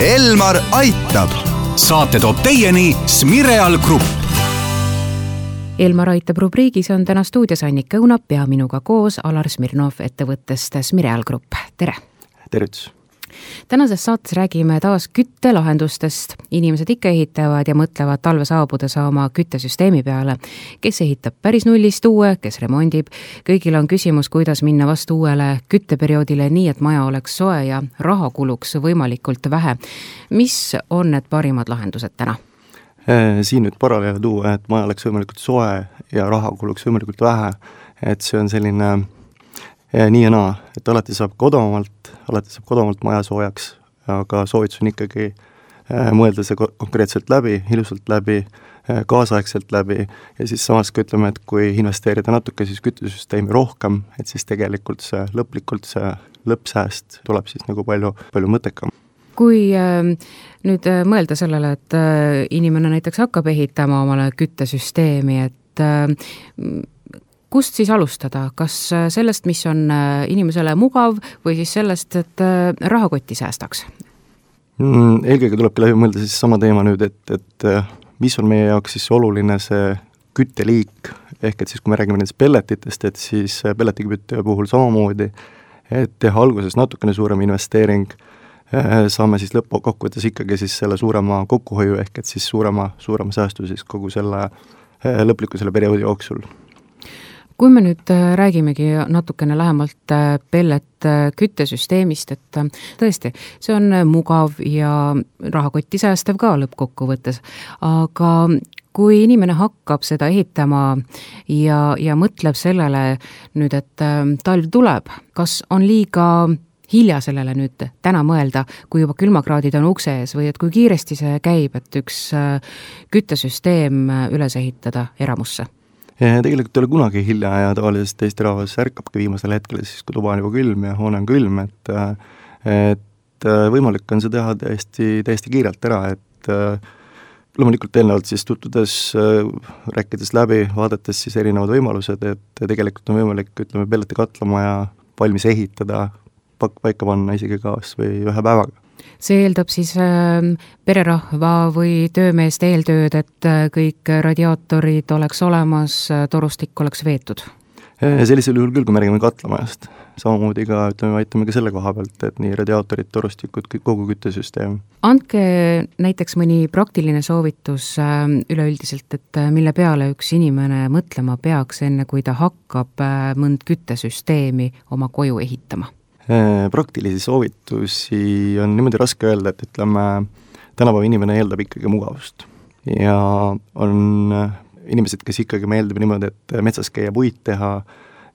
Elmar aitab. saate toob teieni Smireal Grupp. Elmar aitab rubriigis on täna stuudios Annika Õunap ja minuga koos Alar Smirnov ettevõttest Smireal Grupp, tere! tervitus! Tänases saates räägime taas küttelahendustest. inimesed ikka ehitavad ja mõtlevad talve saabudes oma küttesüsteemi peale. kes ehitab päris nullist uue, kes remondib. kõigil on küsimus, kuidas minna vastu uuele kütteperioodile nii, et maja oleks soe ja raha kuluks võimalikult vähe. mis on need parimad lahendused täna? Äh, siin nüüd paralleele tuua, et maja oleks võimalikult soe ja raha kuluks võimalikult vähe, et see on selline nii ja naa, et alati saab ka odavamalt, alati saab ka odavamalt maja soojaks, aga soovitus on ikkagi äh, mõelda see konkreetselt läbi, ilusalt läbi, äh, kaasaegselt läbi ja siis samas ka ütleme, et kui investeerida natuke siis küttesüsteemi rohkem, et siis tegelikult see lõplikult see lõppsääst tuleb siis nagu palju, palju mõttekam. Kui äh, nüüd äh, mõelda sellele, et inimene näiteks hakkab ehitama omale küttesüsteemi, et kust siis alustada, kas äh, sellest, mis on äh, inimesele mugav või siis sellest, et äh, rahakotti säästaks? Mm,? eelkõige tulebki läbi mõelda siis sama teema nüüd, et, et mis on meie jaoks siis oluline see kütteliik, ehk et siis, kui me räägime nendest pelletitest, et siis pelletikütte puhul samamoodi, et teha alguses natukene suurem investeering, saame siis lõppkokkuvõttes ikkagi siis selle suurema kokkuhoiu, ehk et siis suurema, suurema säästu siis kogu selle lõpliku selle perioodi jooksul kui me nüüd äh, räägimegi natukene lähemalt äh, pellet äh, et tõesti, see on mugav ja rahakotti säästev ka lõppkokkuvõttes, aga kui inimene hakkab seda ehitama ja, ja mõtleb sellele nüüd, et talv tuleb, kas on liiga hilja sellele nüüd täna mõelda, kui juba külmakraadid on ukse ees või et kui kiiresti see käib, et üks küttesüsteem üles ehitada eramusse? Tegelikult ei ole kunagi hilja ja tavaliselt Eesti rahvas ärkabki viimasel hetkel siis, kui tuba on juba külm ja hoone on külm, et et võimalik on see teha täiesti, täiesti kiirelt ära, et loomulikult eelnevalt siis tutvudes, rääkides läbi, vaadates siis erinevad võimalused, et tegelikult on võimalik, ütleme, pelleti katlamaja valmis ehitada, pakk paika panna isegi kas või ühe päevaga see eeldab siis äh, pererahva või töömeeste eeltööd, et äh, kõik radiaatorid oleks olemas, äh, torustik oleks veetud? Äh, sellisel juhul küll, kui me räägime katlamajast, samamoodi ka ütleme, aitame ka selle koha pealt, et nii radiaatorid, torustikud, kogu küttesüsteem. andke näiteks mõni praktiline soovitus üleüldiselt, et mille peale üks inimene mõtlema peaks, enne kui ta hakkab mõnd küttesüsteemi oma koju ehitama praktilisi soovitusi on niimoodi raske öelda, et ütleme, tänapäeva inimene eeldab ikkagi mugavust. ja on äh, inimesed, kes ikkagi meeldib niimoodi, et metsas käia, puid teha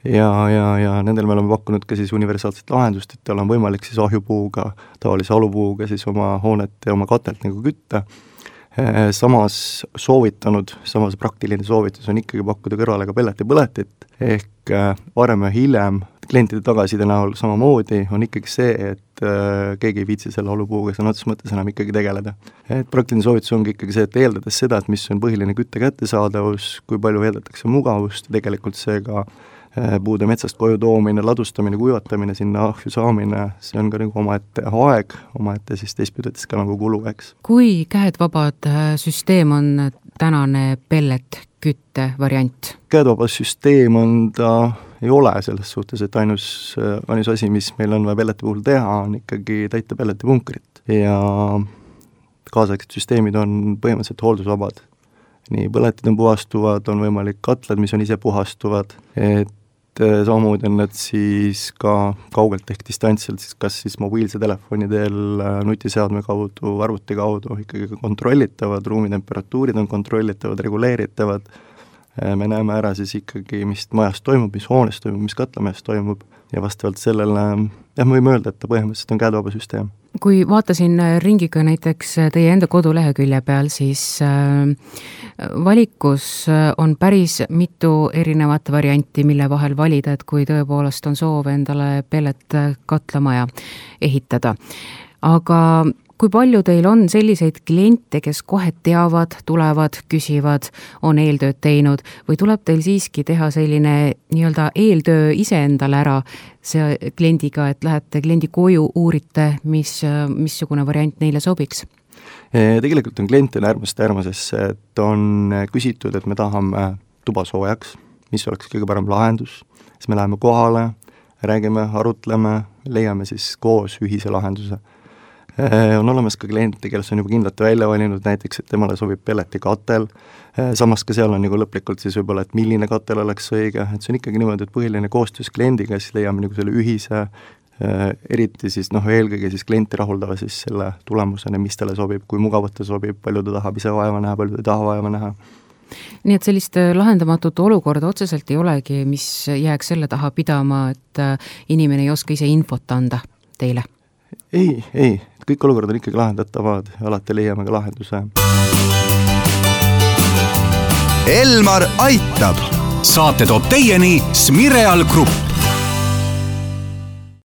ja, ja, ja nendel me oleme pakkunud ka siis universaalset lahendust, et tal on võimalik siis ahjupuuga, tavalise alupuuga siis oma hoonet ja oma katelt nagu kütta, äh, samas soovitanud, samas praktiline soovitus on ikkagi pakkuda kõrvale ka pelletipõletit, ehk varem või hiljem klientide tagasiside näol samamoodi on ikkagi see, et äh, keegi ei viitsi selle olupuuga sõna otseses mõttes enam ikkagi tegeleda. et praktiline soovitus ongi ikkagi see, et eeldades seda, et mis on põhiline kütte kättesaadavus, kui palju eeldatakse mugavust, tegelikult see ka äh, puude metsast koju toomine, ladustamine, kuivatamine, sinna ahju saamine, see on ka nagu omaette aeg, omaette siis teistpidi ütles ka nagu kulu, eks. kui käed vabad äh, süsteem on tänane pelletkütte variant? käedvabas süsteem on ta ei ole selles suhtes, et ainus, ainus asi, mis meil on vaja pelleti puhul teha, on ikkagi täita pelletipunkrit ja kaasaegsed süsteemid on põhimõtteliselt hooldusvabad. nii põletid on puhastuvad, on võimalik katlad, mis on ise puhastuvad, et samamoodi on need siis ka kaugelt ehk distantsilt siis kas siis mobiilse telefoni teel, eh, nutiseadme kaudu, arvuti kaudu ikkagi kontrollitavad, ruumitemperatuurid on kontrollitavad, reguleeritavad Äh, me näeme ära siis ikkagi, mis majas toimub, mis hoones toimub, mis katlamajas toimub ja vastavalt sellele jah, me võime öelda, et ta põhimõtteliselt on käedvaba süsteem. Kui vaatasin ringiga näiteks teie enda kodulehekülje peal, siis äh, valikus on päris mitu erinevat varianti, mille vahel valida, et kui tõepoolest on soov endale pellet katlamaja ehitada. aga kui palju teil on selliseid kliente, kes kohe teavad, tulevad, küsivad, on eeltööd teinud või tuleb teil siiski teha selline nii-öelda eeltöö iseendale ära, see kliendiga, et lähete kliendi koju, uurite, mis, missugune variant neile sobiks? tegelikult on kliente äärmusest äärmusesse, et on küsitud, et me tahame tuba soojaks, mis oleks kõige parem lahendus, siis me läheme kohale, räägime, arutleme, leiame siis koos ühise lahenduse on olemas ka kliente, kes on juba kindlalt välja valinud näiteks, et temale sobib pelletikatel, äh, samas ka seal on nagu lõplikult siis võib-olla, et milline katel oleks õige, et see on ikkagi niimoodi, et põhiline koostöös kliendiga, siis leiame nagu selle ühise äh, eriti siis noh, eelkõige siis klienti rahuldava siis selle tulemusena, mis talle sobib, kui mugavalt ta sobib, palju ta tahab ise vaeva näha, palju ta ei taha vaeva näha. Nii et sellist lahendamatut olukorda otseselt ei olegi, mis jääks selle taha pidama, et inimene ei oska ise infot anda teile? Ei, ei, kõik olukorrad on ikkagi lahendatavad, alati leiame ka lahenduse. Elmar aitab. saate toob teieni Smireal Grupp